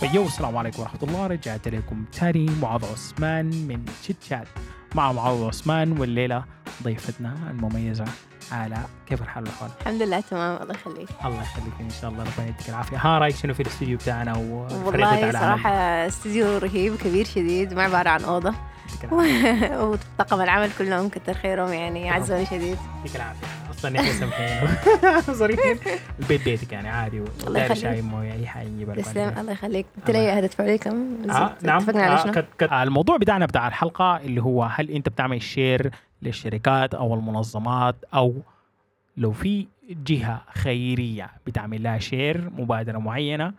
فيو السلام عليكم ورحمة الله. رجعت لكم تاني معاذ عثمان من Chit Chat مع معاذ عثمان والليلة ضيفتنا المميزة آلاء كيف الحال والأحوال؟ الحمد لله تمام الله يخليك. الله يخليك إن شاء الله ربنا يديك العافية. ها رأيك شنو في الاستديو بتاعنا والله على؟ صراحة استديو رهيب كبير شديد ما عبارة عن أوضة. وطاقم العمل كلهم كتر خيرهم يعني عزوني شديد. يديك العافية. أصلا إحنا سامحين صريحين البيت بيتك يعني عادي وداير يخليك. شاي مويه أي حاجة نجيبها لك بعد تسلم. الله يخليك قلت لي هتدفع لي كم آه؟ نعم آه شنو؟ cut cut الموضوع بتاعنا بتاع الحلقة اللي هو هل أنت بتعمل share للشركات أو المنظمات أو لو في جهة خيرية بتعمل لها share مبادرة معينة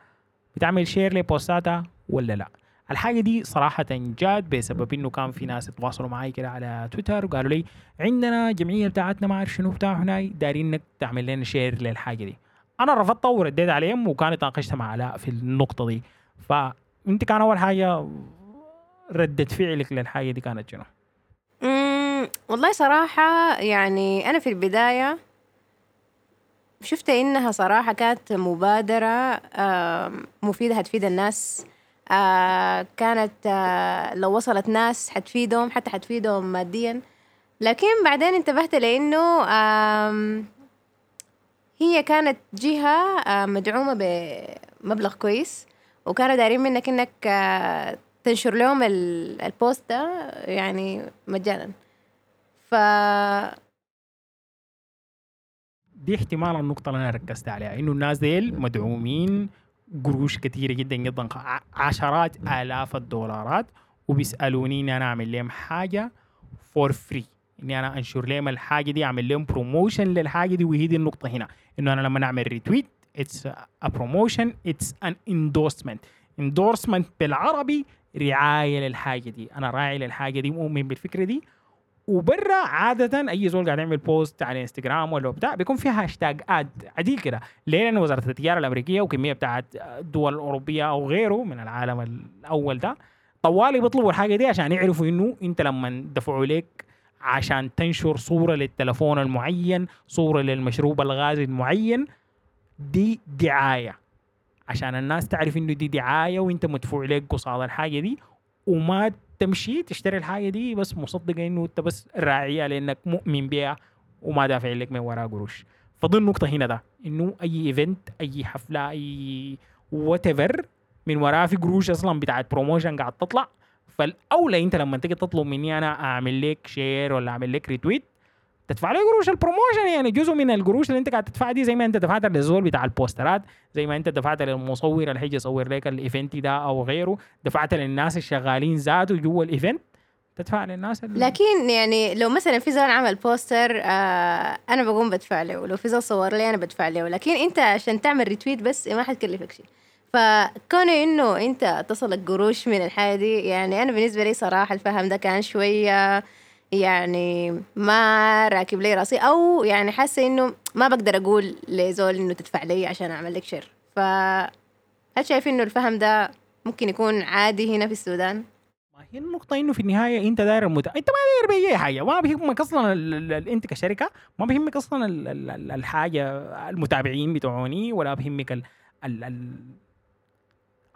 بتعمل share لبوستاتها ولا لا الحاجة دي صراحة جات بسبب إنه كان في ناس يتواصلوا معي كده على تويتر وقالوا لي عندنا جمعية بتاعتنا ما اعرف شنو بتاع هناي دارين إنك تعمل لنا شير للحاجة دي أنا رفضتها ورديت عليهم وكانت ناقشتها مع علاء في النقطة دي فانت كان أول حاجة ردة فعلك للحاجة دي كانت شنو؟ والله صراحة يعني أنا في البداية شفت إنها صراحة كانت مبادرة مفيدة هتفيد الناس آه، كانت آه، لو وصلت ناس حتفيدهم حتى حتفيدهم ماديا. لكن بعدين انتبهت لأنه آم، هي كانت جهة آه، مدعومة بمبلغ كويس وكانوا دايرين منك إنك آه، تنشر لهم ال- البوست ده يعني مجانا. ف دي احتمال النقطة اللي أنا ركزت عليها إنه الناس ديل مدعومين قروش كثيرة جدا جدا عشرات آلاف الدولارات. وبيسألوني إني أنا أعمل لهم حاجة for free إني أنا أنشر لهم الحاجة دي أعمل لهم promotion للحاجة دي. وهي دي النقطة هنا إنه أنا لما أعمل retweet it's a promotion it's an endorsement endorsement بالعربي رعاية للحاجة دي. أنا راعي للحاجة دي مؤمن بالفكرة دي. وبرا عادة أي زول قاعد يعمل post على انستغرام ولا بتاع بيكون فيها hashtag ad عديل كده ليه؟ لأن وزارة التجارة الأمريكية وكمية بتاعت الدول الأوروبية أو غيره من العالم الأول ده طوالي بيطلبوا الحاجة دي عشان يعرفوا إنه أنت لما دفعوا لك عشان تنشر صورة للتلفون المعين صورة للمشروب الغازي المعين دي دعاية عشان الناس تعرف إنه دي دعاية وأنت مدفوع لك قصاد الحاجة دي وما تمشي تشتري الحاجة دي بس مصدقه انه انت بس راعيها لانك مؤمن بها وما دافع لك من وراها قروش. فدي النقطه هنا ده انه اي event اي حفلة اي وات من وراها في قروش أصلا بتاعت promotion قاعد تطلع. فالأولى انت لما تيجي تطلب مني أنا أعمل لك share ولا أعمل لك retweet تدفع لي قروش ال promotion يعني جزء من القروش اللي انت قاعد تدفعها دي زي ما انت دفعت للزول بتاع البوسترات زي ما انت دفعت للمصور اللي هيجي يصور لك ال event ده أو غيره دفعت للناس الشغالين ذاته جوا ال event تدفع للناس ال- لكن يعني لو مثلا في زول عمل poster آه أنا بقوم بدفع له ولو في زول صور لي أنا بدفع له لكن أنت عشان تعمل retweet بس ما حتكلفك شيء. فكون إنه أنت تصلك قروش من الحاجة دي يعني أنا بالنسبة لي صراحة الفهم ده كان شوية يعني ما راكب لي راسي أو يعني حاسة إنه ما بقدر أقول لزول إنه تدفع لي عشان أعمل لك share. ف هل شايف إنه الفهم ده ممكن يكون عادي هنا في السودان؟ ما هي النقطة إنه في النهاية أنت داير المت... أنت ما داير بأي حاجة. ما بيهمك أصلا ال... ال... أنت كشركة ما بيهمك أصلا ال... ال... ال- الحاجة المتابعين بتوعيني ولا بيهمك ال... ال... ال...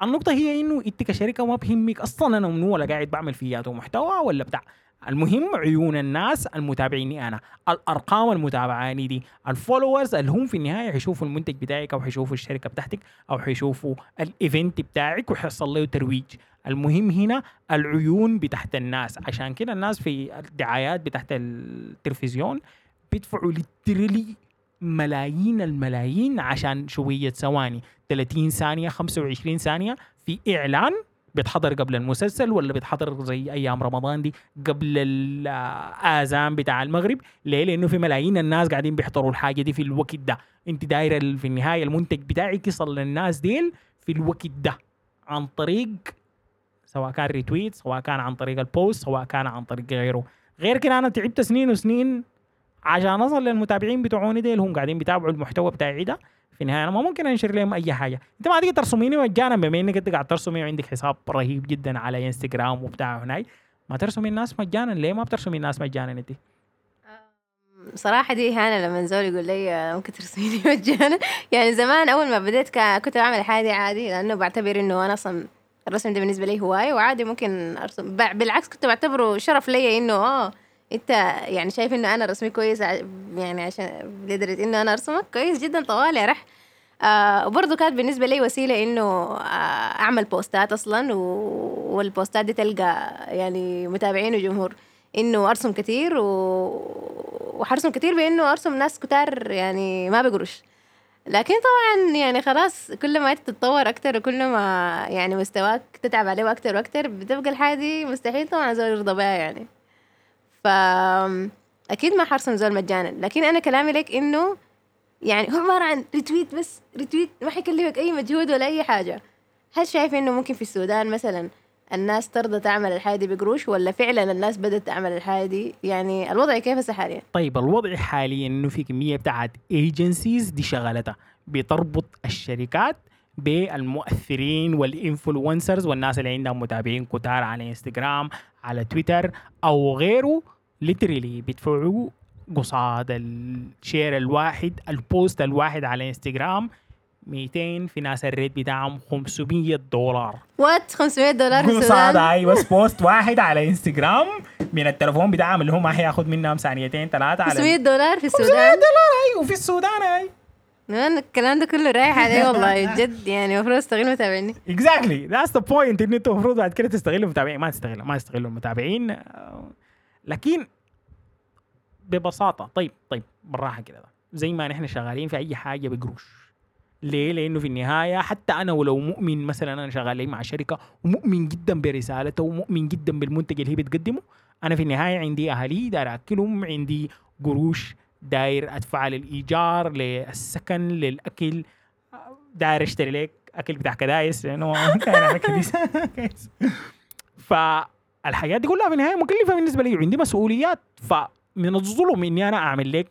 النقطة هي إنه أنت كشركة ما بيهمك أصلا أنا منو ولا قاعد بعمل فياته محتوى ولا بتاع. المهم عيون الناس المتابعيني أنا. الأرقام المتابعاني دي. ال followers اللي هم في النهاية حيشوفوا المنتج بتاعك أو حيشوفوا الشركة بتاعتك أو حيشوفوا ال event بتاعك وحيحصل له ترويج. المهم هنا العيون بتاعت الناس. عشان كده الناس في الدعايات بتاعت التلفزيون بيدفعوا literally ملايين الملايين عشان شوية ثواني. 30 ثانية 25 ثانية في إعلان بيتحضر قبل المسلسل ولا بيتحضر زي أيام رمضان دي قبل الآذان بتاع المغرب؟ ليه؟ لأنه في ملايين الناس قاعدين بيحضروا الحاجة دي في الوقت ده. أنت دايرة ال- في النهاية المنتج بتاعك يصل للناس ديل في الوقت ده. عن طريق سواء كان retweet سواء كان عن طريق ال post سواء كان عن طريق غيره. غير كده أنا تعبت سنين وسنين عشان أصل للمتابعين بتوعوني ديل هم قاعدين بيتابعوا المحتوى بتاعي ده. في النهاية أنا ما ممكن أنشر لهم أي حاجة. أنت ما تقدر ترسميني مجانا بما إنك أنت قاعد ترسمي وعندك حساب رهيب جدا على انستغرام وبتاع هناي. ما ترسمي الناس مجانا؟ ليه ما بترسمي الناس مجانا أنت؟ صراحة دي إهانة لما زول يقول لي ممكن ترسميني مجانا. يعني زمان أول ما بديت كنت بعمل حاجة عادي لأنه بعتبر إنه أنا أصلا الرسم ده بالنسبة لي هواية وعادي ممكن أرسم. بالعكس كنت بعتبره شرف لي إنه آه أنت يعني شايف إنه أنا رسمي كويس يعني عشان لدرجة إنه أنا أرسمك كويس جدا طوالي رح. آه وبرضه كانت بالنسبة لي وسيلة إنه آه أعمل بوستات أصلا و- والبوستات دي تلقى يعني متابعين وجمهور إنه أرسم كتير و... وحرسم كتير بإنه أرسم ناس كتار يعني ما بقروش. لكن طبعا يعني خلاص كل ما انت تتطور أكتر وكل ما يعني مستواك تتعب عليه أكتر وأكتر بتبقى الحاجة دي مستحيل طبعا زول يرضى بها يعني. ف أكيد ما حرسم زول مجانا لكن أنا كلامي لك إنه يعني هو عبارة عن retweet بس retweet ما حيكلفك أي مجهود ولا أي حاجة. هل شايف إنه ممكن في السودان مثلا الناس ترضى تعمل الحاجة دي بقروش ولا فعلا الناس بدأت تعمل الحاجة دي يعني الوضع كيف هسه حاليا؟ طيب الوضع حاليا إنه في كمية بتاعت agencies دي شغلتها بتربط الشركات بالمؤثرين وال influencers والناس اللي عندهم متابعين كتار على انستغرام على تويتر أو غيره literally بيدفعوا قصاد ال share الواحد ال post الواحد على انستغرام 200 في ناس ال rate بتاعهم 500 دولار. what 500 دولار في قصاد السودان؟ أي بس post واحد على انستغرام من التليفون بتاعهم اللي هو ما حياخد منهم ثانيتين ثلاثة على 500 دولار في 500 السودان؟ دولار أي وفي السودان أي. من الكلام ده كله رايح عليه والله جد يعني المفروض أستغل متابعني exactly that's the point إن أنتوا المفروض بعد كده تستغلوا المتابعين ما تستغلوا ما تستغلوا المتابعين. لكن ببساطة طيب طيب بالراحة كده زي ما نحن شغالين في أي حاجة بقروش ليه؟ لأنه في النهاية حتى أنا ولو مؤمن مثلا أنا شغال مع شركة ومؤمن جدا برسالته ومؤمن جدا بالمنتج اللي هي بتقدمه أنا في النهاية عندي أهلي داير أكلهم عندي قروش داير أدفع للإيجار للسكن للأكل. داير أشتري لك أكل بتاع كدايس لأنه كان كويس. فالحاجات دي كلها في النهاية مكلفة بالنسبة لي وعندي مسؤوليات. فمن الظلم إني أنا أعمل لك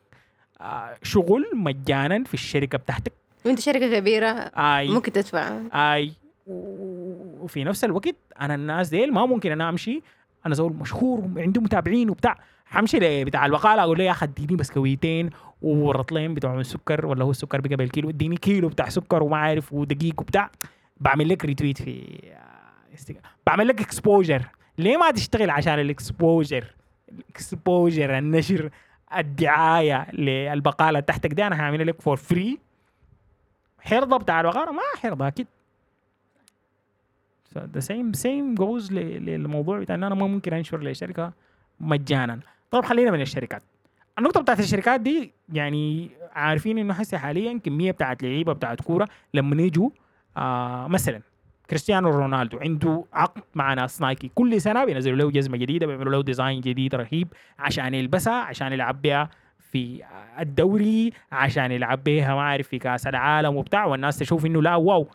آه، شغل مجانا في الشركة بتاعتك. وأنت شركة كبيرة أي. ممكن تدفع. أي. وفي نفس الوقت أنا الناس ديل ما ممكن أنا أمشي. أنا زول مشهور وعندي متابعين وبتاع. حمشي لي بتاع البقاله أقول له يا أخي اديني بسكويتين ورطلين بتوع السكر ولا هو السكر بقى بالكيلو اديني كيلو بتاع سكر وما عارف ودقيق وبتاع. بعمل لك retweet في بعمل لك exposure ليه ما تشتغل عشان ال exposure ال exposure النشر الدعاية للبقالة تحتك دي أنا هعمل لك for free حيرضى بتاع البقاله ما حيرضى أكيد. the same same goes للموضوع بتاع إن أنا ما ممكن أنشر لشركة مجانا. طيب خلينا من الشركات. النقطة بتاعت الشركات دي يعني عارفين إنه هسه حاليا كمية بتاعت لعيبة بتاعت كورة لما يجوا آه مثلا كريستيانو رونالدو عنده عقد مع ناس نايكي. كل سنة بينزلوا له جزمة جديدة بيعملوا له design جديد رهيب عشان يلبسها عشان يلعب بها في الدوري عشان يلعب بها ما أعرف في كأس العالم وبتاع. والناس تشوف إنه لا wow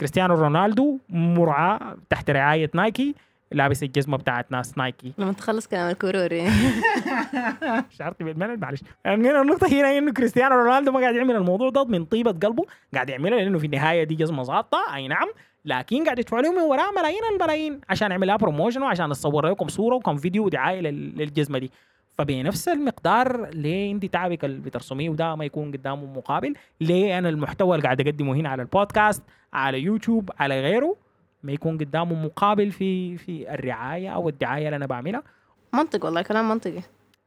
كريستيانو رونالدو مرعى تحت رعاية نايكي. لابس الجزمة بتاعت ناس نايكي لما تخلص كلام الكورة دي. شعرت بالملل معلش. يعني النقطة هنا إنه كريستيانو رونالدو ما قاعد يعمل الموضوع ده من طيبة قلبه قاعد يعملها لأنه في النهاية دي جزمة ظابطة. أي نعم. لكن قاعد يدفعوا لهم من وراها ملايين الملايين عشان يعمل لها promotion وعشان نصور لكم صورة وكم فيديو ودعاية لل- للجزمة دي. فبنفس المقدار ليه انت تعبك اللي بترسميه وده ما يكون قدامه مقابل ليه أنا المحتوى اللي قاعد أقدمه هنا على البودكاست على يوتيوب على غيره. ما يكون قدامه مقابل في في الرعاية أو الدعاية اللي أنا بعملها. منطق والله كلام منطقي.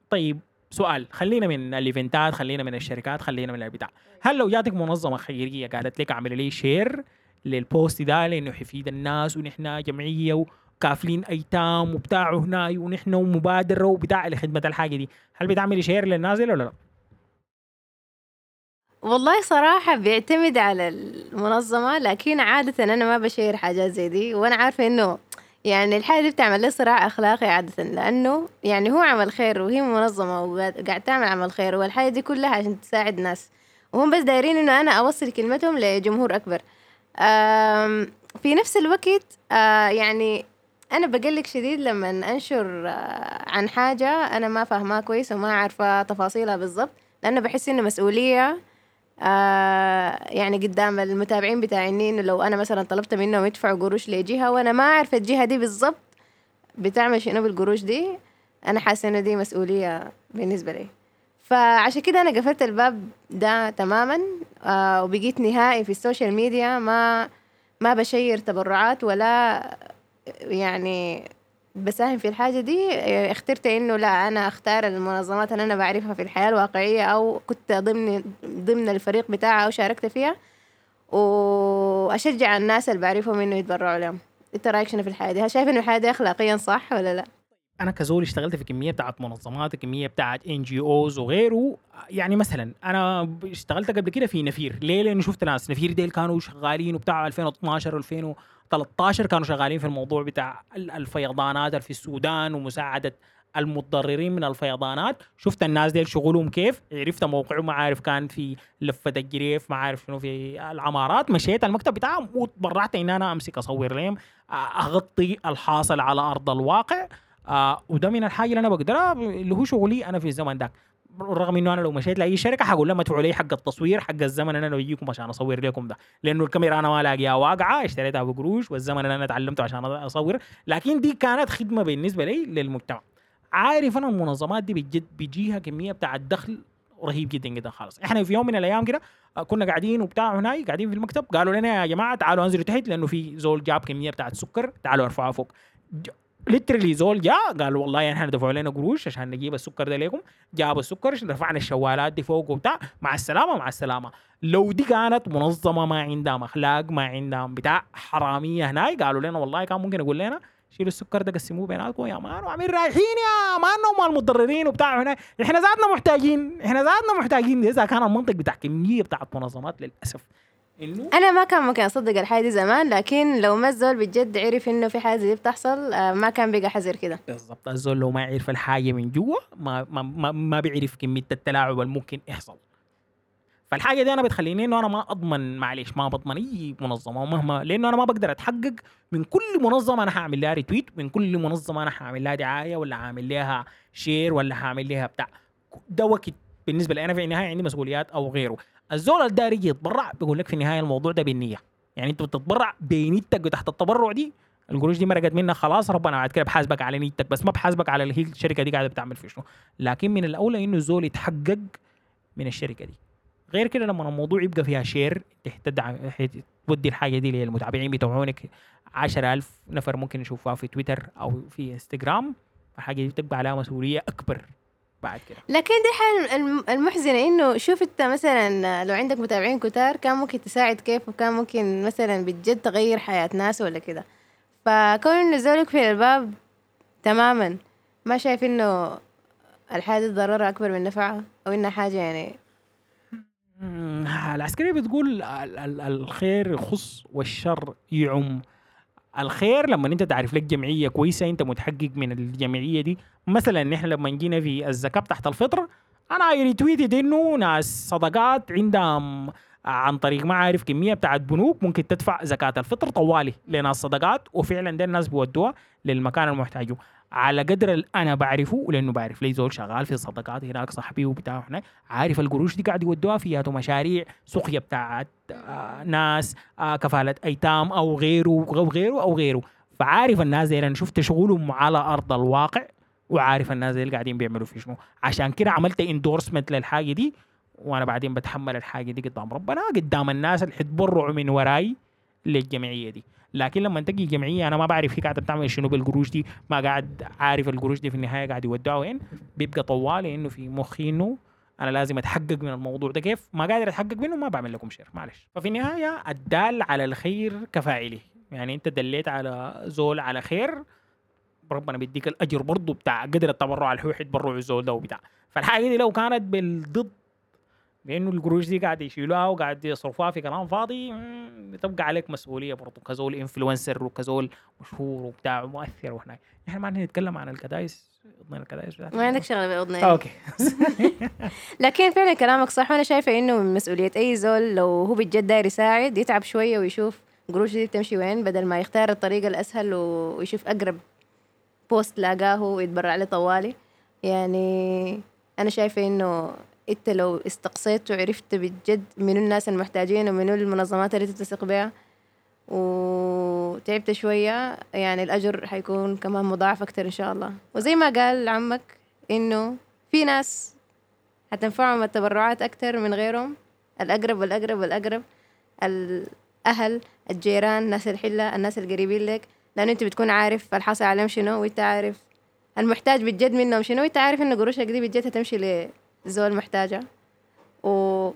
طيب سؤال. خلينا من الإيفنتات خلينا من الشركات خلينا من البتاع. هل لو جاتك منظمة خيرية قالت لك اعمل لي share لل post ده لأنه حيفيد الناس ونحن جمعية وكافلين أيتام وبتاع هنا ونحن ومبادرة وبتاع لخدمة الحاجة دي؟ هل بتعملي share للناس دي ولا لا؟ والله صراحة بيعتمد على المنظمة لكن عادة أنا ما بشير حاجات زي دي وأنا عارفة إنه يعني الحاجة دي بتعمل لي صراع أخلاقي عادة لأنه يعني هو عمل خير وهي منظمة وقاعد تعمل عمل خير والحاجة دي كلها عشان تساعد ناس. وهم بس دايرين إنه أنا أوصل كلمتهم لجمهور أكبر. في نفس الوقت يعني أنا بقلق شديد لما أنشر عن حاجة أنا ما فاهمها كويس وما عارفة تفاصيلها بالضبط لأنه بحس إنه مسؤولية آه يعني قدام المتابعين بتاعي إنه لو أنا مثلا طلبت منهم يدفعوا قروش لجهة وأنا ما أعرف الجهة دي بالضبط بتعمل شنو بالقروش دي أنا حاسة إنه دي مسؤولية بالنسبة لي. فعشان كده أنا قفلت الباب ده تماما آه وبقيت نهائي في ال social media ما ما بشير تبرعات ولا يعني بساهم في الحاجة دي اخترت إنه لا أنا أختار المنظمات اللي أنا بعرفها في الحياة الواقعية أو كنت ضمن ضمن الفريق بتاعها أو شاركت فيها وأشجع الناس اللي بعرفهم إنه يتبرعوا لهم إنت رأيك شنو في الحاجة دي؟ هل شايف إنه الحاجة دي اخلاقيا صح ولا لا؟ أنا كزول اشتغلت في كمية بتاعت منظمات كمية بتاعت NGOs وغيره. يعني مثلا أنا اشتغلت قبل كده في نفير. ليه؟ لأنه شفت ناس. نفير ديل كانوا شغالين وبتاع 2012 2013 كانوا شغالين في الموضوع بتاع الفيضانات في السودان ومساعدة المتضررين من الفيضانات. شفت الناس ديل شغلهم كيف؟ عرفت موقعهم ما عارف كان في لفة الجريف ما عارف شنو في العمارات. مشيت المكتب بتاعهم وتبرعت إن أنا أمسك أصور لهم أغطي الحاصل على أرض الواقع. آه وده من الحاجة اللي أنا بقدرها اللي هو شغلي أنا في الزمن ده. رغم إنه أنا لو مشيت لأي شركة حقول لهم ادفعوا لي حق التصوير حق الزمن اللي أنا بجيكم عشان أصور لكم ده. لأنه الكاميرا أنا ما لاقيها واقعة اشتريتها بقروش والزمن اللي أنا تعلمته عشان أصور. لكن دي كانت خدمة بالنسبة لي للمجتمع. عارف أنا المنظمات دي بجد بيجيها كمية بتاع الدخل رهيب جدا جدا خالص. إحنا في يوم من الأيام كده آه، كنا قاعدين وبتاع هناك قاعدين في المكتب قالوا لنا يا جماعة تعالوا انزلوا تحت لأنه في زول جاب كمية بتاعت سكر تعالوا ارفعوها فوق. literally زول جاء قال والله يعني إحنا دفعوا لنا قروش عشان نجيب السكر ده لكم. جابوا السكر رفعنا الشوالات دي فوق وبتاع. مع السلامة مع السلامة. لو دي كانت منظمة ما عندها أخلاق ما عندها بتاع حرامية هناك قالوا لنا والله كان ممكن يقول لنا شيلوا السكر ده قسموه بيناتكم يا man. وعاملين رايحين يا man هم المتضررين وبتاع. هنا إحنا ذاتنا محتاجين إحنا ذاتنا محتاجين. إذا كان المنطق بتاع كمية بتاعت منظمات للأسف إنه؟ أنا ما كان ممكن أصدق الحاجة دي زمان لكن لو ما الزول بجد عرف إنه في حاجة دي بتحصل آه، ما كان بقى حذر كده. بالضبط. الزول لو ما يعرف الحاجة من جوا ما ما ما, ما بيعرف كمية التلاعب اللي ممكن يحصل. فالحاجة دي أنا بتخليني إنه أنا ما أضمن معلش ما بضمن أي منظمة. ومهما لأنه أنا ما بقدر أتحقق من كل منظمة أنا هعمل لها retweet من كل منظمة أنا هعمل لها دعاية ولا هعمل لها share ولا هعمل لها بتاع. ده وقت بالنسبة لي أنا في النهاية عندي مسؤوليات أو غيره. الزول الداري يجي يتبرع بيقول لك في النهايه الموضوع ده بالنية. يعني انت بتتبرع بنيتك وتحت التبرع دي القروش دي مرقت منك خلاص ربنا بعد كده بحاسبك على نيتك بس ما بحاسبك على هي الشركة دي قاعدة بتعمل في شنو. لكن من الأولى إنه الزول يتحقق من الشركة دي. غير كده لما الموضوع يبقى فيها share تدعم تودي الحاجة دي للمتابعين بتاعينك 10000 نفر ممكن يشوفوها في تويتر أو في انستغرام الحاجة دي بتبقى عليها مسؤوليه أكبر. بعد كده. لكن دي حاجة المحزنة إنه شوف أنت مثلا لو عندك متابعين كتار كان ممكن تساعد كيف وكان ممكن مثلا بجد تغير حياة ناس ولا كده. فكون انه زولك في الباب تماما ما شايف إنه الحاجة ضررها أكبر من نفعها أو انها حاجة يعني؟ العسكرية بتقول الخير يخص والشر يعم. الخير لما انت تعرف لك جمعية كويسة انت متحقق من الجمعية دي. مثلا نحن لما جينا في الزكاة تحت الفطر أنا ريتويتد إنه ناس صدقات عندهم عن طريق ما عارف كمية بتاعت بنوك ممكن تدفع زكاة الفطر طوالي لناس صدقات وفعلا ده الناس بيودوها للمكان المحتاجه. على قدر أنا بعرفه لأنه بعرف لي زول شغال في الصدقات هناك صاحبي وبتاع هناك عارف القروش دي قاعد يودوها فيها مشاريع سقيا بتاعت آه ناس آه كفالة أيتام أو غيره أو غيره أو غيره. فعارف الناس دي أنا شفت شغلهم على أرض الواقع وعارف الناس اللي قاعدين بيعملوا في شنو. عشان كده عملت اندورسمنت للحاجة دي وأنا بعدين بتحمل الحاجة دي قدام ربنا قدام الناس اللي حتبرعوا من وراي للجمعية دي. لكن لما تجي جمعيه أنا ما بعرف هي قاعدة بتعمل شنو بالقروش دي ما قاعد عارف القروش دي في النهاية قاعد يودوها وين بيبقى طوالي إنه في مخي إنه أنا لازم أتحقق من الموضوع ده. كيف؟ ما قادر أتحقق منه ما بعمل لكم share معلش. ففي النهاية الدال على الخير كفاعله. يعني أنت دليت على زول على خير ربنا بيديك الأجر برضه بتاع قدر التبرع اللي هو يتبرع الزول ده وبتاع. فالحاجة دي لو كانت بالضد لأنه القروش دي قاعد يشيلوها وقاعد يصرفوها في كلام فاضي بتبقى عليك مسؤولية برضه كزول influencer وكزول مشهور وبتاع ومؤثر وهناك إحنا ما نتكلم عن الكدايس اضمن الكدايس ما عندك شغلة باذن okay. لكن فعلا كلامك صح وأنا شايفة إنه من مسؤولية أي زول لو هو بجد داير يساعد يتعب شوية ويشوف قروش دي بتمشي وين بدل ما يختار الطريقة الأسهل ويشوف أقرب post لاقاه ويتبرع له طوالي يعني أنا شايفة إنه انت لو استقصيت وعرفت بجد من الناس المحتاجين ومن المنظمات اللي تتسق بها وتعبت شوية يعني الأجر حيكون كمان مضاعف أكتر إن شاء الله. وزي ما قال عمك إنه في ناس حتنفعهم التبرعات أكتر من غيرهم الأقرب والأقرب والأقرب الأهل الجيران الناس الحلة الناس القريبين لك. لأنه أنت بتكون عارف الحاصل عليهم شنو وأنت عارف المحتاج بجد منهم شنو وأنت عارف إنه قروشك دي بجد هتمشي لزول محتاجة. و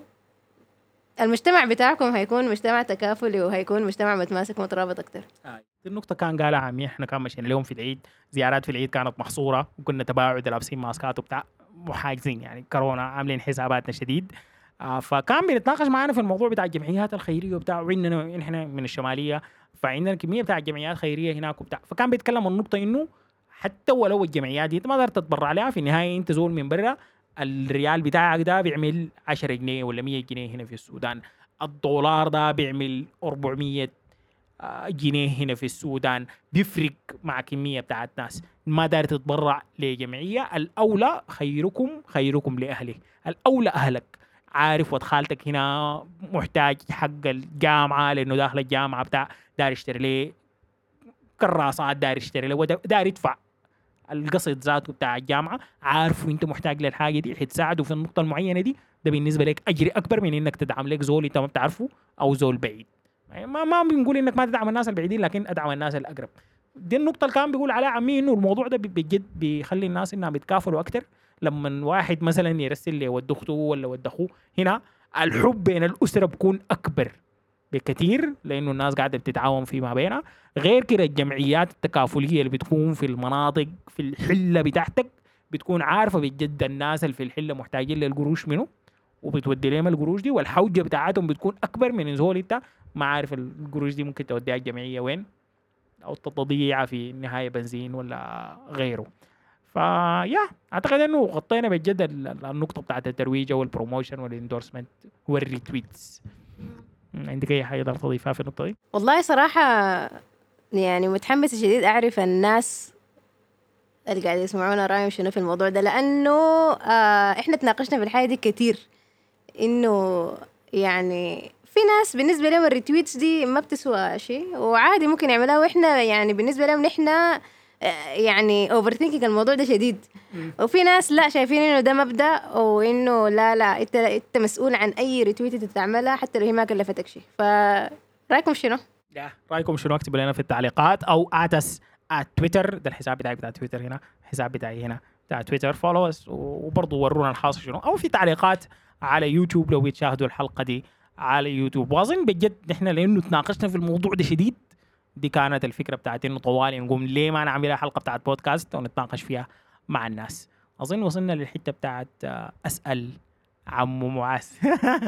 المجتمع بتاعكم هيكون مجتمع تكافلي وهيكون مجتمع متماسك مترابط أكتر. آه. دي النقطة كان قالها عمي إحنا كان مشينا لهم في العيد زيارات في العيد كانت محصورة وكنا تباعد لابسين ماسكات وبتاع محاجزين يعني. كورونا عاملين حساباتنا شديد. آه فكان بيتناقش معنا في الموضوع بتاع الجمعيات الخيرية وبتاع وعندنا إحنا من الشمالية فعندنا كمية بتاع جمعيات خيرية هناك وبتاع. فكان بيتكلم عن النقطة إنه حتى ولو الجمعيات دي انت ما تقدر تتبرع لها في النهاية أنت زول من برا الريال بتاعك ده بيعمل 10 جنيه ولا 100 جنيه هنا في السودان. الدولار ده بيعمل 400 آه، جنيه هنا في السودان. بيفرق مع كمية بتاعت ناس. ما دار تتبرع لجمعية. الأولى خيركم خيركم لأهله الأولى أهلك. عارف ود خالتك هنا محتاج حق الجامعة لأنه داخل الجامعة بتاع دار يشتري ليه كراسات دار يشتري له دار يدفع. القسط ذاته بتاع الجامعة عارف إنت محتاج للحاجة دي حتساعده في النقطة المعينة دي ده بالنسبة لك أجر أكبر من إنك تدعم لك زول إنت ما بتعرفه أو زول بعيد. يعني ما ما بنقول إنك ما تدعم الناس البعيدين لكن أدعم الناس الأقرب. دي النقطة اللي كان بيقول عليها عمي إنه الموضوع ده بجد بيخلي الناس إنها بيتكافلوا أكثر لما واحد مثلا يرسل لي ود أخته ولا ود أخوه هنا الحب بين الأسرة بيكون أكبر. بكثير لأنه الناس قاعدة بتتعاون فيما بينها. غير كده الجمعيات التكافلية اللي بتكون في المناطق في الحلة بتاعتك بتكون عارفة بجد الناس اللي في الحلة محتاجين للقروش منه وبتودي لهم القروش دي والحوجة بتاعتهم بتكون أكبر من زول انت ما عارف القروش دي ممكن توديها الجمعية وين أو تضيع في النهايه بنزين ولا غيره. ف yeah أعتقد إنه غطينا بجد النقطة بتاعت الترويج وال promotion وال endorsement وال retweets عندك أي حاجة تضيفها في النقطة دي؟ والله صراحة يعني متحمسه شديد أعرف الناس اللي قاعد يسمعونا رأيهم شنو في الموضوع ده لأنه آه إحنا تناقشنا في الحاجة دي كتير إنه يعني في ناس بالنسبة لهم ال retweets دي ما بتسوى شيء وعادي ممكن يعملها وإحنا يعني بالنسبة لهم آه، يعني overthinking الموضوع ده شديد. وفي ناس لا شايفين إنه ده مبدأ وإنه لا لا أنت أنت مسؤول عن أي retweet أنت تعملها حتى لو هي ما كلفتك شيء. فرايكم شنو؟ رأيكم شنو؟ اكتبوا لنا في التعليقات أو it's تويتر ده الحساب بتاعي بتاع تويتر هنا. الحساب بتاعي هنا بتاع تويتر follow وبرضه ورونا الحاصل شنو. أو في تعليقات على يوتيوب لو بتشاهدوا الحلقة دي على يوتيوب واظن بجد نحن لأنه تناقشنا في الموضوع ده شديد دي كانت الفكرة بتاعت إنه طوالي نقوم ليه ما نعملها حلقة بتاعت بودكاست ونتناقش فيها مع الناس. أظن وصلنا للحتة بتاعت آه، أسأل عمو معاذ.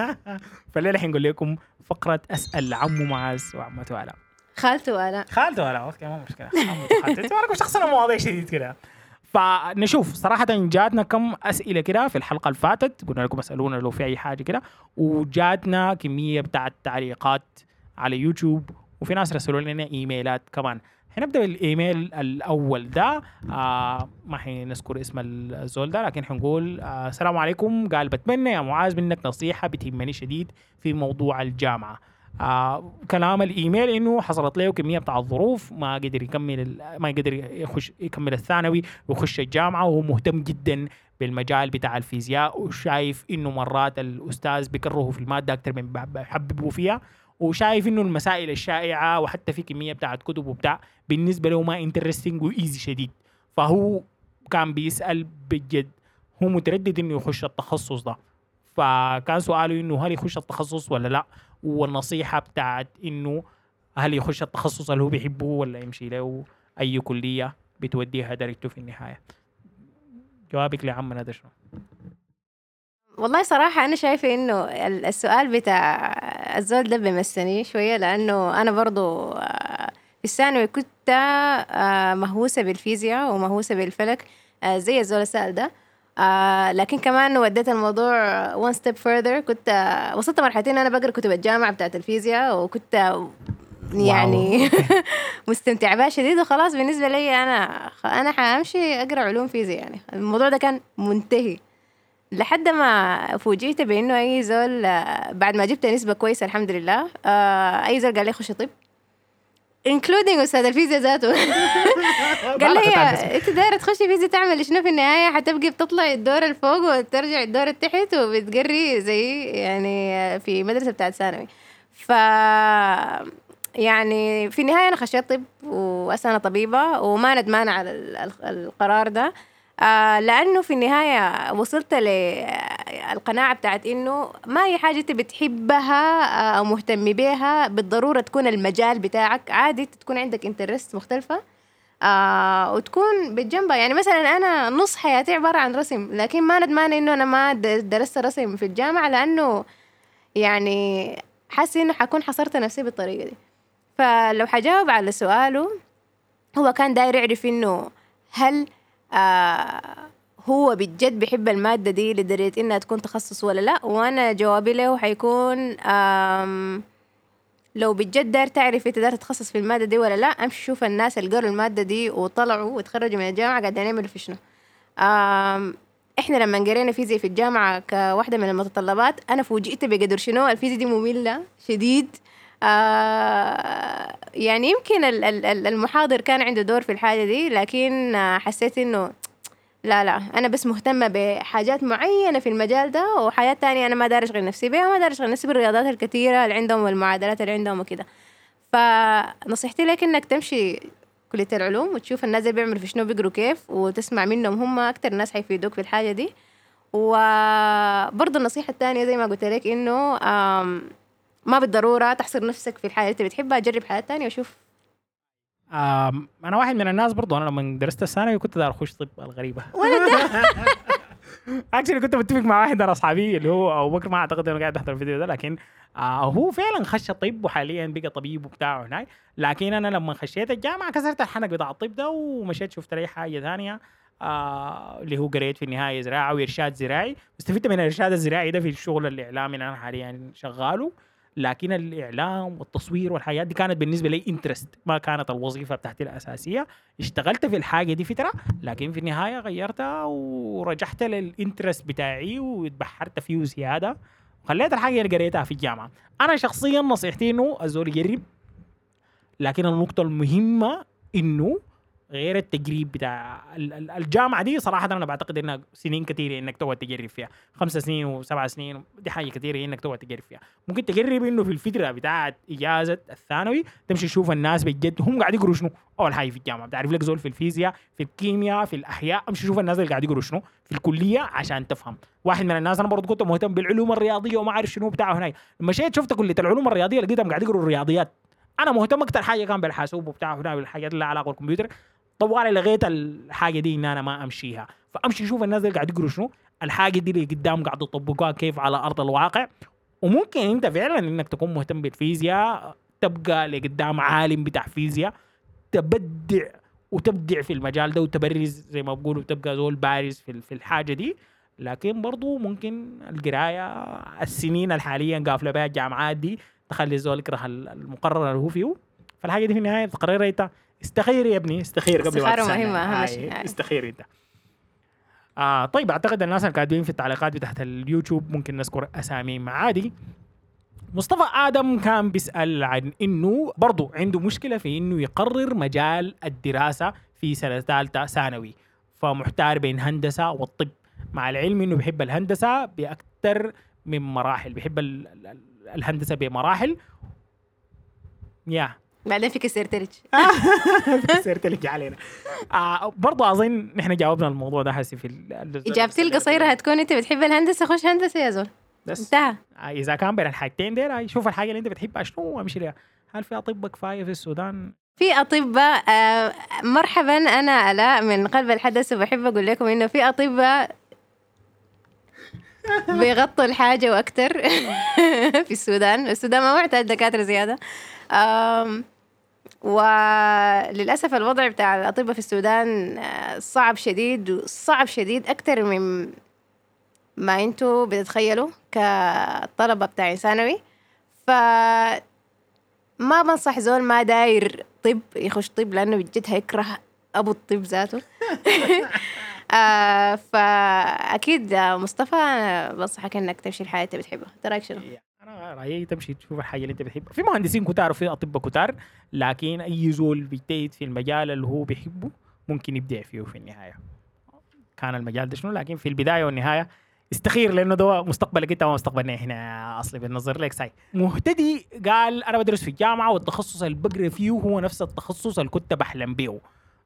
فالليله حنقول لكم فقرة أسأل عمو معاذ وعمته ولا خالته ولا خالته ولا أوكي ما مشكلة. خالته مالكم شخصنا مواضيع شديد كده. فنشوف صراحة جاتنا كم أسئلة كده في الحلقة اللي فاتت. قلنا لكم اسألونا لو في أي حاجة كده. وجاتنا كمية بتاعت تعليقات على يوتيوب وفي ناس رسلوا لنا إيميلات كمان. حنبدأ بالإيميل الأول ده. آه ما حنذكر اسم الزول ده لكن حنقول آه السلام عليكم. قال بتمنى يا معاذ منك نصيحة بتهمني شديد في موضوع الجامعة. آه كلام الإيميل إنه حصلت له كمية بتاع الظروف ما قدر يكمل ما قدر يخش يكمل الثانوي ويخش الجامعة وهو مهتم جدا بالمجال بتاع الفيزياء وشايف إنه مرات الأستاذ بيكرهه في المادة أكثر من بيحببه فيها. وشايف إنه المسائل الشائعة وحتى في كمية بتاعت كتب وبتاع بالنسبة له ما interesting و easy شديد. فهو كان بيسأل بجد. هو متردد إنه يخش التخصص ده. فكان سؤاله إنه هل يخش التخصص ولا لا؟ والنصيحة بتاعت إنه هل يخش التخصص اللي هو بيحبه ولا يمشي له أي كلية بتوديها درجته في النهاية؟ جوابك لعمنا ده شنو؟ والله صراحة أنا شايفة إنه السؤال بتاع الزول ده بيمسني شوية لأنه أنا برضو آه، في الثانوي كنت آه، مهووسة بالفيزياء ومهووسة بالفلك آه، زي الزول السائل ده. لكن كمان وديت الموضوع one step further كنت وصلت مرحلتين أنا بقرأ كتب الجامعة بتاعت الفيزياء وكنت يعني مستمتعة بها شديد وخلاص بالنسبة لي أنا أنا حأمشي أقرأ علوم فيزياء يعني. الموضوع ده كان منتهي. لحد ما فوجئت بإنه أي زول بعد ما جبت نسبة كويسة الحمد لله آه، أي زول قال لي خش طب. including أستاذ الفيزياء ذاته. قال لي أنت دايرة تخشي فيزياء تعمل شنو في النهاية؟ حتبقي بتطلعي الدور الفوق وترجعي الدور التحت وبتقري زي يعني في مدرسة بتاعت ثانوي. ف يعني في النهاية أنا خشيت طب وأنا طبيبة وما ندمانة على القرار ده. آه لأنه في النهاية وصلت للقناعه بتاعت إنه ما هي حاجة أنت بتحبها آه، أو مهتم بيها بالضرورة تكون المجال بتاعك عادي تكون عندك انترست مختلفة آه وتكون بجنبها. يعني مثلا أنا نص حياتي عبارة عن رسم لكن ما ندمان إنه أنا ما درست رسم في الجامعة لأنه يعني حاسة إنه حكون حصرت نفسي بالطريقة دي. فلو حجاوب على سؤاله هو كان داير يعرف إنه هل آه هو بجد بيحب المادة دي لدرجة إنها تكون تخصص ولا لا وأنا جوابي له حيكون لو بجد داير تعرف انت داير تتخصص في المادة دي ولا لا أمشي شوف الناس اللي قروا المادة دي وطلعوا وتخرجوا من الجامعة قاعدين يعملوا في شنو. إحنا لما قرينا فيزياء في الجامعة كواحدة من المتطلبات أنا فوجئت بقدر شنو الفيزياء دي مملة شديد. آه يعني يمكن المحاضر كان عنده دور في الحاجة دي لكن حسيت إنه لا لا أنا بس مهتمة بحاجات معينة في المجال ده وحاجات تانية أنا ما داري أشغل نفسي بها وما داري أشغل نفسي بالرياضات الكثيرة اللي عندهم والمعادلات اللي عندهم وكده. فنصيحتي لك إنك تمشي كلية العلوم وتشوف الناس اللي بيعملوا في شنو بيقروا كيف وتسمع منهم هم أكتر ناس حيفيدوك في الحاجة دي. وبرضه النصيحة الثانية زي ما قلت لك إنه ما بالضرورة تحصر نفسك في الحاجة اللي أنت بتحبها جرب حاجات تانية وشوف أنا واحد من الناس برضو أنا لما درست الثانوي كنت دار أخش طب الغريبة. اكشلي كنت متفق مع واحد من أصحابي اللي هو أبو بكر ما أعتقد إنه قاعد يحضر الفيديو ده لكن آه هو فعلا خش طب وحاليا بقى طبيب وبتاع هناك لكن أنا لما خشيت الجامعة كسرت الحنك بتاع الطب ده ومشيت شفت لي حاجة ثانية آه اللي هو قريت في النهاية زراعة وإرشاد زراعي. استفدت من الارشاد الزراعي ده في الشغل الإعلامي اللي أنا حاليا شغاله. لكن الإعلام والتصوير والحاجات دي كانت بالنسبة لي interest ما كانت الوظيفة بتاعتي الأساسية. اشتغلت في الحاجة دي فترة لكن في النهاية غيرتها ورجعت لل interest بتاعي واتبحرت فيه زيادة. وخليت الحاجة اللي قريتها في الجامعة. أنا شخصيا نصيحتي إنه الزول يجرب لكن النقطة المهمة إنه غير التجريب بتاع الجامعة دي صراحة أنا بعتقد إنها سنين كثيره إنك تقعد تجرب فيها. خمسة سنين وسبع سنين دي حاجة كثيره إنك تقعد تجرب فيها. ممكن تجرب إنه في الفترة بتاعت إجازة الثانوي تمشي تشوف الناس بجد هم قاعد يقروا شنو؟ اول حاجة في الجامعة. بتعرف لك زول في الفيزياء في الكيمياء في الأحياء امشي شوف الناس اللي قاعد يقروا شنو؟ في الكلية عشان تفهم. واحد من الناس أنا برضه كنت مهتم بالعلوم الرياضية وما أعرف شنو بتاعه هناك مشيت شفت كلية العلوم الرياضية لقيتهم قاعد يقروا الرياضيات. أنا مهتم أكثر حاجة كان بالحاسوب وبتاع هنا بالحاجات اللي علاقة بالكمبيوتر. طوالي لغيت الحاجة دي إن أنا ما أمشيها. فأمشي أشوف الناس اللي قاعد يقروا شنو؟ الحاجة دي اللي قدام قاعد يطبقوها كيف على أرض الواقع. وممكن أنت فعلا إنك تكون مهتم بالفيزياء تبقى لقدام عالم بتاع فيزياء تبدع وتبدع في المجال ده وتبرز زي ما بقولوا تبقى زول بارز في في الحاجة دي. لكن برضو ممكن القراية السنين الحاليا قافلة بها الجامعات دي تخلي الزول يكره المقرر اللي هو فيه. فالحاجة دي في النهاية تقرر انت استخير يا ابني استخير قبل ما مهمة أهم شيء استخير انت. آه طيب أعتقد الناس الكاتبين في التعليقات بتاعت اليوتيوب ممكن نذكر أساميهم عادي. مصطفى آدم كان بيسأل عن إنه برضه عنده مشكلة في إنه يقرر مجال الدراسة في سنة ثالثة ثانوي. فمحتار بين هندسة والطب. مع العلم إنه بيحب الهندسة بأكثر من مراحل بيحب الهندسة بمراحل. يا بعدين فيك سيرتلج سيرتلج علينا. آه برضه أظن نحن جاوبنا الموضوع ده هسي في إجابتي القصيرة هتكون أنت بتحب الهندسة خش هندسة يا زول. بس. انتهى. آه إذا كان بين الحاجتين ديل شوف الحاجة اللي أنت بتحبها شنو وامشي لها هل في أطباء كفاية في السودان؟ في أطباء آه مرحبا أنا الاء من قلب الحدث وبحب أقول لكم إنه في أطباء بيغطوا الحاجة وأكثر في السودان. السودان ما محتاج دكاترة زيادة. وللأسف الوضع بتاع الأطباء في السودان آه، صعب شديد صعب شديد أكتر من ما أنتوا بتتخيلوا كطلبة بتاع ثانوي. ف ما بنصح زول ما داير طب يخش طب لأنه بجد هيكره أبو الطب ذاته. آه فأكيد مصطفى بنصحك إنك تمشي الحياة اللي بتحبها. تراك شنو؟ رأيي تمشي تشوف الحاجة اللي أنت بتحبها في مهندسين كتار وفي اطباء كتار لكن أي زول بيجتهد في المجال اللي هو بيحبه ممكن يبدع فيه في النهاية. كان المجال ده شنو؟ لكن في البداية والنهاية استخير لأنه ده مستقبلك انت ومستقبلنا إحنا أصلي بنظر لك ساي. مهتدي قال أنا بدرس في الجامعة والتخصص اللي بقرا فيه هو نفس التخصص اللي كنت بحلم به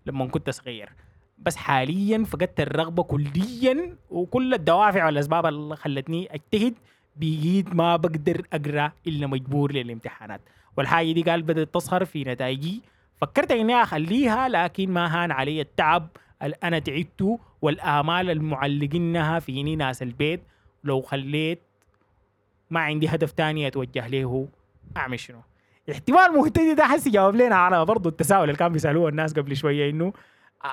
لما كنت صغير. بس حاليا فقدت الرغبة كليا وكل الدوافع والأسباب اللي خلتني أجتهد بقيت ما بقدر أقرأ إلا مجبور للامتحانات. والحاجة دي قال بدأت تظهر في نتائجي. فكرت إني أخليها لكن ما هان علي التعب أنا تعبته والآمال المعلقينها فيني ناس البيت. لو خليت ما عندي هدف تاني أتوجه له أعمل شنو؟ احتمال مهتدي ده حسي جاوب لنا على برضه التساؤل اللي كان بيسألوه الناس قبل شوية إنه آه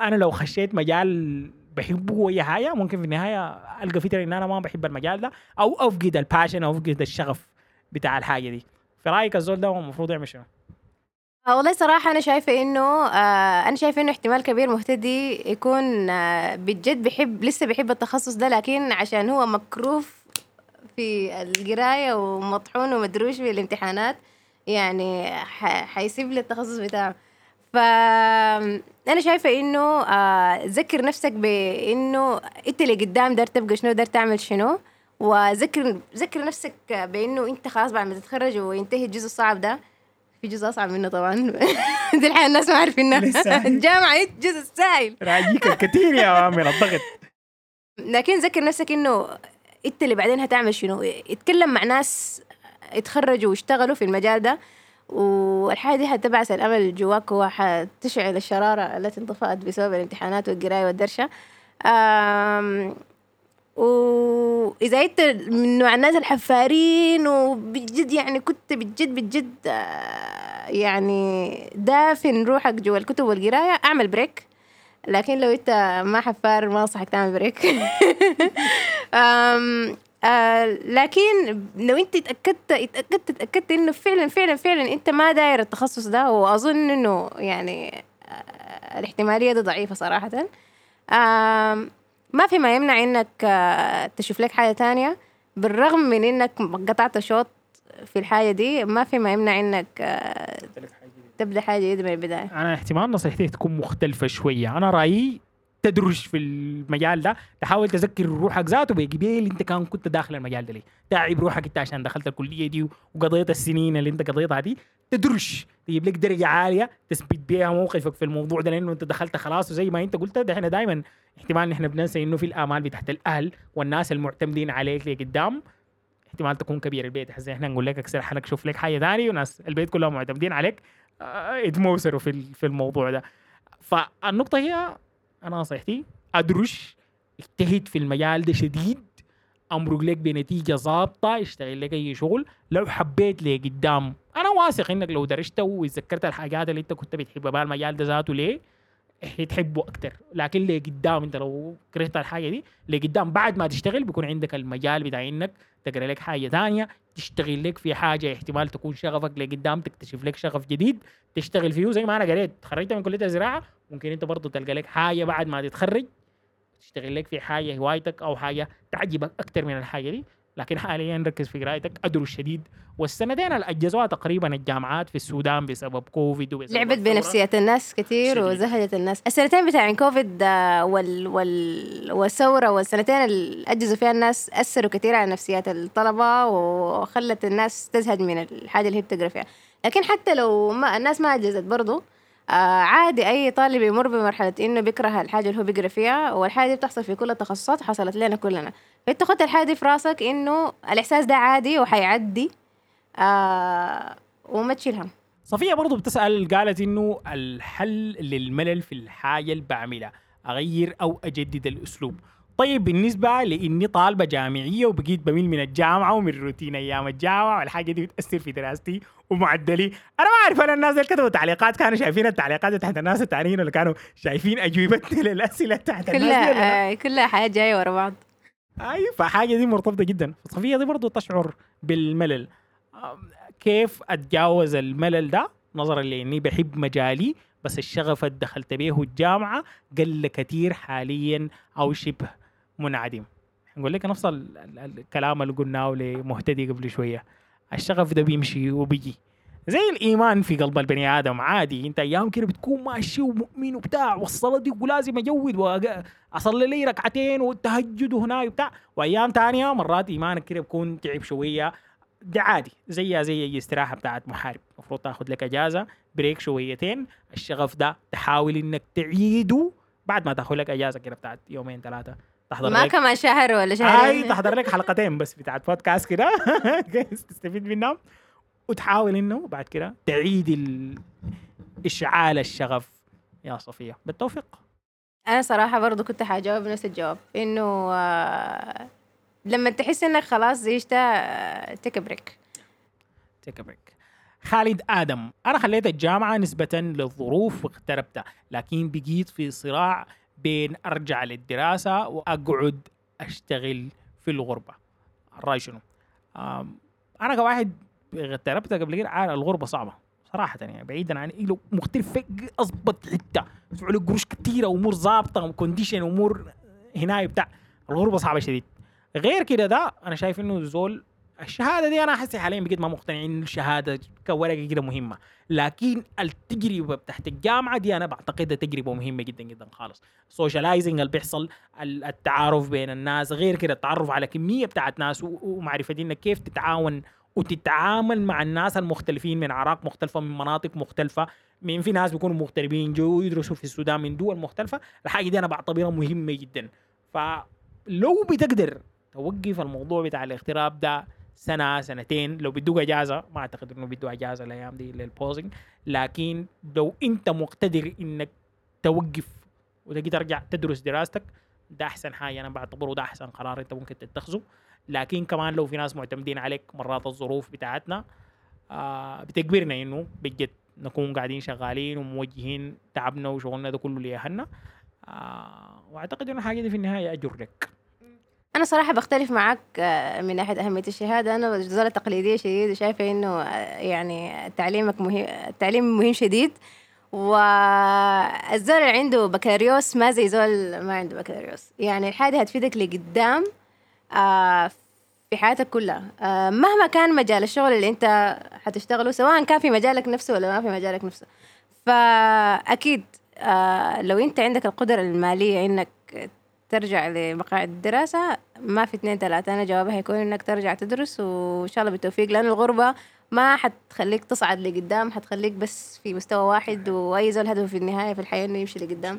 أنا لو خشيت مجال بحبه وهي حاجة. ممكن في النهاية ألقى فتره إن أنا ما بحب المجال ده أو أفقد الباشن أو أفقد الشغف بتاع الحاجة دي. في رأيك الزول ده المفروض يعمل شنو؟ آه والله صراحة أنا شايفة إنه آه أنا شايفة إنه احتمال كبير مهتدي يكون آه بجد بيحب لسه بيحب التخصص ده لكن عشان هو مكروف في القراية ومطحون ومدروش في الامتحانات يعني حيسيب لي التخصص بتاعه. فأنا شايفة إنه آه ذكر نفسك بإنه أنت اللي قدام دار تبقى شنو دار تعمل شنو وذكر ذكر نفسك بإنه أنت خلاص بعد ما تتخرج وينتهي الجزء الصعب ده. في جزء أصعب منه طبعا. دي الحين الناس ما عارفينها. الجامعة هي الجزء السهل رايك الكثير يا عامل الضغط. لكن ذكر نفسك إنه أنت اللي بعدين هتعمل شنو. اتكلم مع ناس اتخرجوا واشتغلوا في المجال ده. والحاجة دي حتبعث الأمل جواك وحتشعل الشرارة التي انطفأت بسبب الامتحانات والقراية والدرشة. وإذا أنت من نوع الناس الحفارين وبجد يعني كنت بجد بجد آه، يعني دافن روحك جوا الكتب والقراية أعمل break لكن لو أنت ما حفار ما أنصحك تعمل break آه لكن لو انت اتاكدت اتاكدت اتأكدت انه فعلا فعلا فعلا انت ما داير التخصص ده وأظن انه يعني آه الاحتمالية دي ضعيفة صراحة. ما في ما يمنع انك آه تشوف لك حاجة تانية. بالرغم من انك قطعت شوط في الحاجة دي ما في ما يمنع انك آه تبدأ حاجة جديدة من البداية. أنا احتمال نصيحتي تكون مختلفة شوية. أنا رأيي تدرج في المجال ده تحاول تذكر روحك ذاته. بقبيل انت كان كنت داخل المجال ده ليه؟ تعب روحك انت عشان دخلت الكلية دي وقضيت السنين اللي انت قضيتها دي. تدرج تجيب لك درجة عالية تثبت بيها موقفك في الموضوع ده لأنه انت دخلت خلاص. وزي ما انت قلت ده إحنا دائما احتمال نحن بننسى إنه في الآمال بتاعت الأهل والناس المعتمدين عليك لقدام احتمال تكون كبير البيت. حزين إحنا نقول لك اكسر حنك شوف لك حاجة ثانية وناس البيت كلهم معتمدين عليك. آه، يتموسروا في ال- في الموضوع ده. فالنقطة هي أنا نصيحتي أدرش اجتهد في المجال ده شديد أمرق لك بنتيجة ظابطة اشتغل لك أي شغل. لو حبيت لقدام أنا واثق إنك لو درست وتذكرت الحاجات اللي أنت كنت بتحبها بها المجال ده ذاته ليه حتحبه أكتر. لكن لقدام أنت لو كرهت الحاجة دي لقدام بعد ما تشتغل بيكون عندك المجال بتاع إنك تقرأ لك حاجة ثانية تشتغل لك في حاجة احتمال تكون شغفك لقدام تكتشف لك شغف جديد تشتغل فيه زي ما أنا قريت. تخرجت من كلية الزراعة ممكن أنت برضه تلقى لك حاجة بعد ما تتخرج تشتغل لك في حاجة هوايتك أو حاجة تعجبك أكتر من الحاجة دي. لكن حاليا ركز في قرايتك ادرس شديد والسنتين اللي اجزوها تقريبا الجامعات في السودان بسبب كوفيد وبسبب لعبت. بنفسية الناس كتير شديد. وزهدت الناس السنتين بتاعين كوفيد آه، وال وال والثورة والسنتين اللي أجزوا فيها الناس أثروا كتير على نفسيات الطلبة وخلت الناس تزهد من الحاجة اللي هي بتقرأ فيها لكن حتى لو ما الناس ما أجزت برضو آه عادي أي طالب يمر بمرحلة إنه بيكره الحاجة اللي هو بيقرأ فيها والحاجة دي بتحصل في كل التخصصات حصلت لنا كلنا. فأنت خدت الحاجة دي في راسك إنه الإحساس ده عادي وحيعدي آه وما تشيل هم صفية برضو بتسأل قالت إنه الحل للملل في الحاجة اللي بعملها أغير أو أجدد الأسلوب. طيب بالنسبة لإني طالبة جامعية وبقيت بميل من الجامعة ومن روتين أيام الجامعة والحاجة دي بتأثر في دراستي ومعدلي. أنا ما أعرف أنا الناس اللي كتبوا تعليقات كانوا شايفين التعليقات تحت الناس التانيين ولا كانوا شايفين أجوبتنا للأسئلة تحت الناس؟ كلها آه كلها حياة جاية ورا بعض. أي فحاجة دي مرتبطة جدا. صفية دي برضو تشعر بالملل. كيف أتجاوز الملل ده؟ نظرا لإني بحب مجالي بس الشغف اللي دخلت به الجامعة قل كثير حاليا أو شبه. منعدم. نقول لك نفس ال- ال- الكلام اللي قلناه لمهتدي قبل شوية. الشغف ده بيمشي وبيجي. زي الإيمان في قلب البني آدم عادي. أنت أيام كده بتكون ماشي ومؤمن وبتاع والصلاة دي ولازم أجود واصلي لي ركعتين والتهجد وهنا وبتاع. وأيام تانية مرات إيمانك كده بيكون تعب شوية. ده عادي. زيها زي أي استراحة بتاعت محارب. المفروض تاخذ لك إجازة بريك شويتين. الشغف ده تحاول إنك تعيده بعد ما تاخذ لك إجازة كده بتاعت يومين ثلاثة. تحضر ما لك كمان شهر ولا هاي شهرين تحضر لك حلقتين بس بتاعت بودكاست كده. تستفيد منهم. وتحاول إنه بعد كده تعيد ال... اشعال الشغف. يا صفية بالتوفيق. أنا صراحة برضو كنت حاجاوب نفس الجواب إنه آه، لما تحس إنك خلاص زيشت تيك بريك تيك بريك خالد آدم أنا خليت الجامعة نسبة للظروف واغتربتها لكن بقيت في صراع بين أرجع للدراسة وأقعد أشتغل في الغربة. الراي شنو؟ أنا كواحد اغتربت قبل كده عارف الغربة صعبة صراحة يعني بعيدا عن لو مختلف فيك أظبط حتة يدفعوا لك قروش كتيرة امور ظابطة و condition امور هنا بتاع. الغربة صعبة شديد. غير كده ده أنا شايف إنه زول الشهادة دي أنا حاسس حاليا بقيت ما مقتنع إن الشهادة كورقة كده مهمة. لكن التجربة تحت الجامعة دي أنا بعتقدها تجربة مهمة جدا جدا خالص. ال socializing اللي بيحصل ال- التعارف بين الناس غير كده التعرف على كمية بتاعت ناس ومعرفة إنك كيف تتعاون وتتعامل مع الناس المختلفين من اعراق مختلفة من مناطق مختلفة من في ناس بيكونوا مغتربين جو يدرسوا في السودان من دول مختلفة. الحاجة دي أنا بعتبرها مهمة جدا. فلو بتقدر توقف الموضوع بتاع الاغتراب ده سنة سنتين. لو بدوك إجازة ما أعتقد إنه بدو إجازة الأيام دي لل pausing لكن لو أنت مقتدر إنك توقف وتجي ترجع تدرس دراستك ده أحسن حاجة. أنا بعتبره ده أحسن قرار أنت ممكن تتخذه. لكن كمان لو في ناس معتمدين عليك مرات الظروف بتاعتنا آه بتجبرنا إنه بجد نكون قاعدين شغالين وموجهين تعبنا وشغلنا ده كله لاهلنا آه وأعتقد إنه الحاجة دي في النهاية اجر لك أنا صراحة بختلف معك آه، من ناحية أهمية الشهادة. أنا زولة تقليديه شديد وشايفه إنه آه، يعني تعليمك مهم التعليم مهم شديد. والزول اللي عنده بكالوريوس ما زي زول ما عنده بكالوريوس. يعني الحاجة هتفيدك لقدام آه، في حياتك كلها. مهما كان مجال الشغل اللي أنت حتشتغله سواء كان في مجالك نفسه ولا ما في مجالك نفسه. فأكيد لو أنت عندك القدرة المالية إنك ترجع لمقاعد الدراسة ما في اثنين ثلاثة. أنا جوابي هيكون إنك ترجع تدرس وإن شاء الله بالتوفيق. لأن الغربة ما حتخليك تصعد لقدام حتخليك بس في مستوى واحد وأي زول هدفه في النهاية في الحياة إنه يمشي لقدام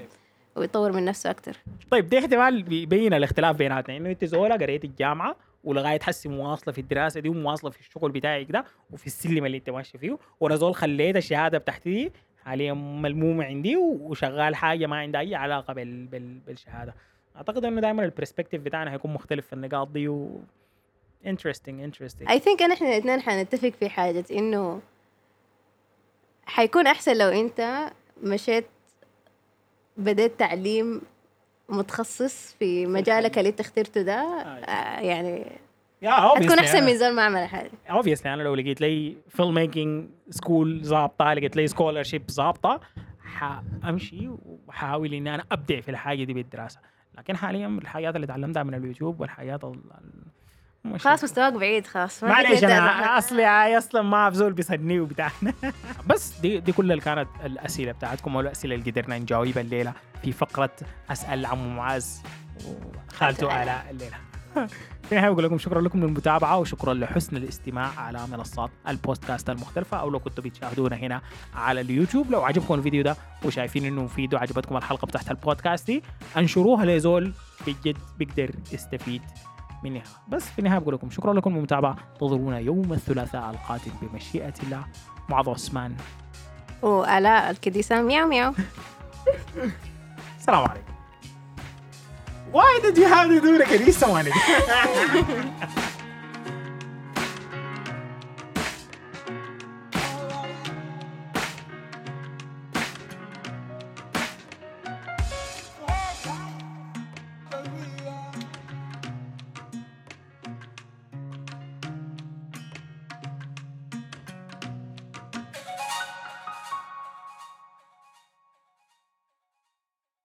ويطور من نفسه أكتر. طيب ده احتمال بيبين الاختلاف بيناتنا. إنه أنت زولا قريت الجامعة ولغاية حسي مواصلة في الدراسة دي ومواصلة في الشغل بتاعك ده وفي السلم اللي أنت ماشي فيه. وأنا زول خليت الشهادة بتاعتي دي حاليا ملمومة عندي وشغال حاجة ما عندها أي علاقة بال بال بالشهادة. أعتقد إنه دائما البرسبكتيف بتاعنا هيكون مختلف في النقاط دي و interesting interesting. I think إن إحنا الاثنين حنتفق في حاجة إنه حيكون أحسن لو أنت مشيت بديت تعليم متخصص في مجالك اللي أنت اخترته ده آه، يعني يا حتكون أحسن من زول ما عمل حاجة. obviously أنا لو لقيت لي film making school ظابطة لقيت لي scholarship ظابطة حأمشي وحاول إني أنا أبدع في الحاجة دي بالدراسة. لكن حاليا الحاجات اللي تعلمتها من اليوتيوب والحاجات خلاص مستواك بعيد خلاص. ما معلش أنا. اصلي هاي أصلا ما في زول بيصدني وبتاعنا. بس دي دي كل اللي كانت الأسئلة بتاعتكم والاسئله اللي قدرنا نجاوبها الليلة في فقرة أسأل عمو معاذ وخالته آلاء الليلة. في النهايه بقول لكم شكرا لكم للمتابعة وشكرا لحسن الاستماع على منصات البودكاست المختلفة أو لو كنتوا بتشاهدونا هنا على اليوتيوب. لو عجبكم الفيديو ده وشايفين إنه مفيد وعجبتكم الحلقة بتاعت البودكاست دي انشروها لزول بجد بيقدر يستفيد منها. بس في النهاية بقول لكم شكرا لكم للمتابعة. انتظرونا يوم الثلاثاء القادم بمشيئة الله. معاذ عثمان. وآلاء الكديسة. مياو مياو. السلام عليكم. Why did you have to do the Carissa one again?